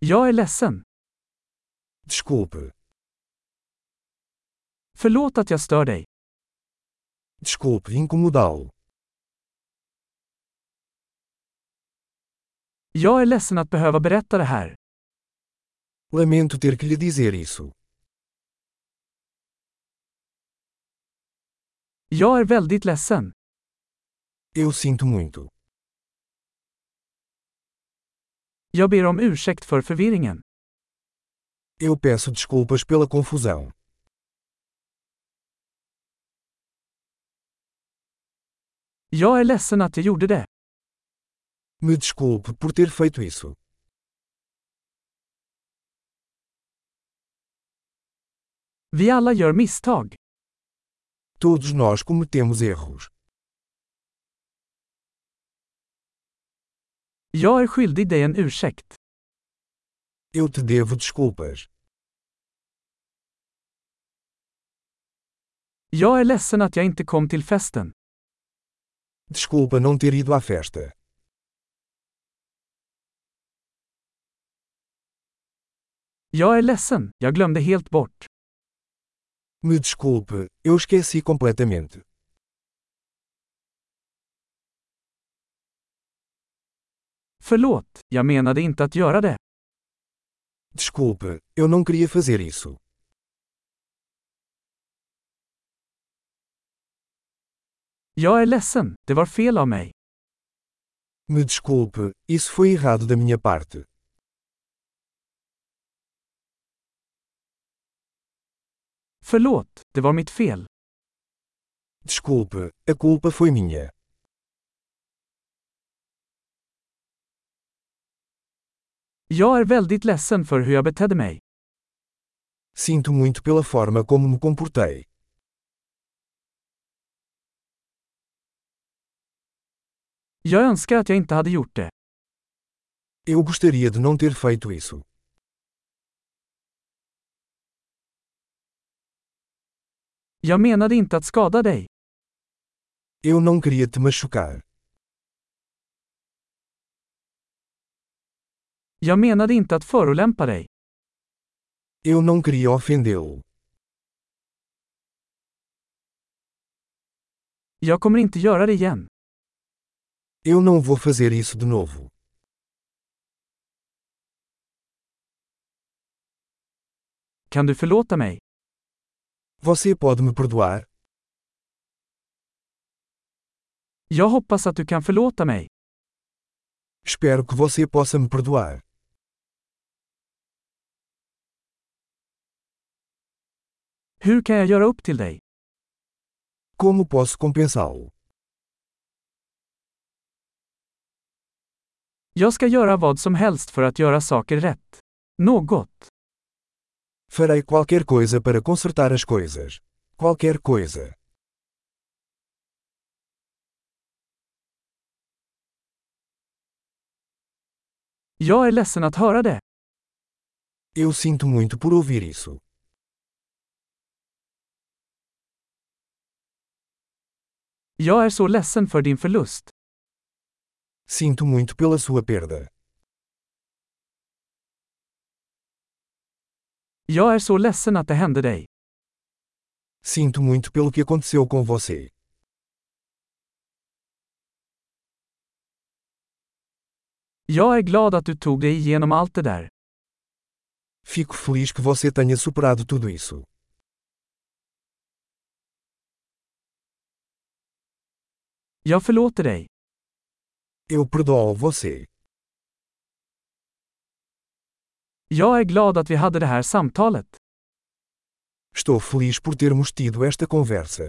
Jag är ledsen. Desculpe. Förlåt att jag stör dig. Desculpe incomodá-lo. Jag är ledsen att behöva berätta det här. Lamento ter que lhe dizer isso. Jag är väldigt ledsen. Eu sinto muito. Jag ber om ursäkt för förvirringen. Eu peço desculpas pela confusão. Jag är ledsen att jag gjorde det. Me desculpe por ter feito isso. Vi alla gör misstag. Todos nós cometemos erros. Jag är skyldig dig en ursäkt. Eu te devo desculpas. Jag är ledsen att jag inte kom till festen. Desculpa não ter ido à festa. Jag är ledsen, jag glömde helt bort. Me desculpe, eu esqueci completamente. Förlåt, jag menade inte att göra det. Desculpe, eu não queria fazer isso. Jag är ledsen, det var fel av mig. Me desculpe, isso foi errado da minha parte. Förlåt, det var mitt fel. Desculpe, a culpa foi minha. Jag är väldigt ledsen för hur jag betedde mig. Sinto muito pela forma como me comportei. Jag önskar att jag inte hade gjort det. Eu gostaria de não ter feito isso. Jag menade inte att skada dig. Eu não queria te machucar. Jag menade inte att förolämpa dig. Eu não queria ofendê-lo. Jag kommer inte göra det igen. Eu não vou fazer isso de novo. Kan du förlåta mig? Você pode me perdoar? Jag hoppas att du kan förlåta mig. Espero que você possa me perdoar. Hur kan jag göra upp till dig? Como posso compensá-lo? Jag ska göra vad som helst för att göra saker rätt. Något. Farei qualquer coisa para consertar as coisas. Qualquer coisa. Jag är ledsen att höra det. Eu sinto muito por ouvir isso. Jag är så ledsen för din förlust. Sinto muito pela sua perda. Jag är så ledsen att det hände dig. Sinto muito pelo que aconteceu com você. Jag är glad att du tog dig igenom allt det där. Fico feliz que você tenha superado tudo isso. Jag förlåter dig. Eu perdoo você. Jag är glad att vi hade det här samtalet. Estou feliz por termos tido esta conversa.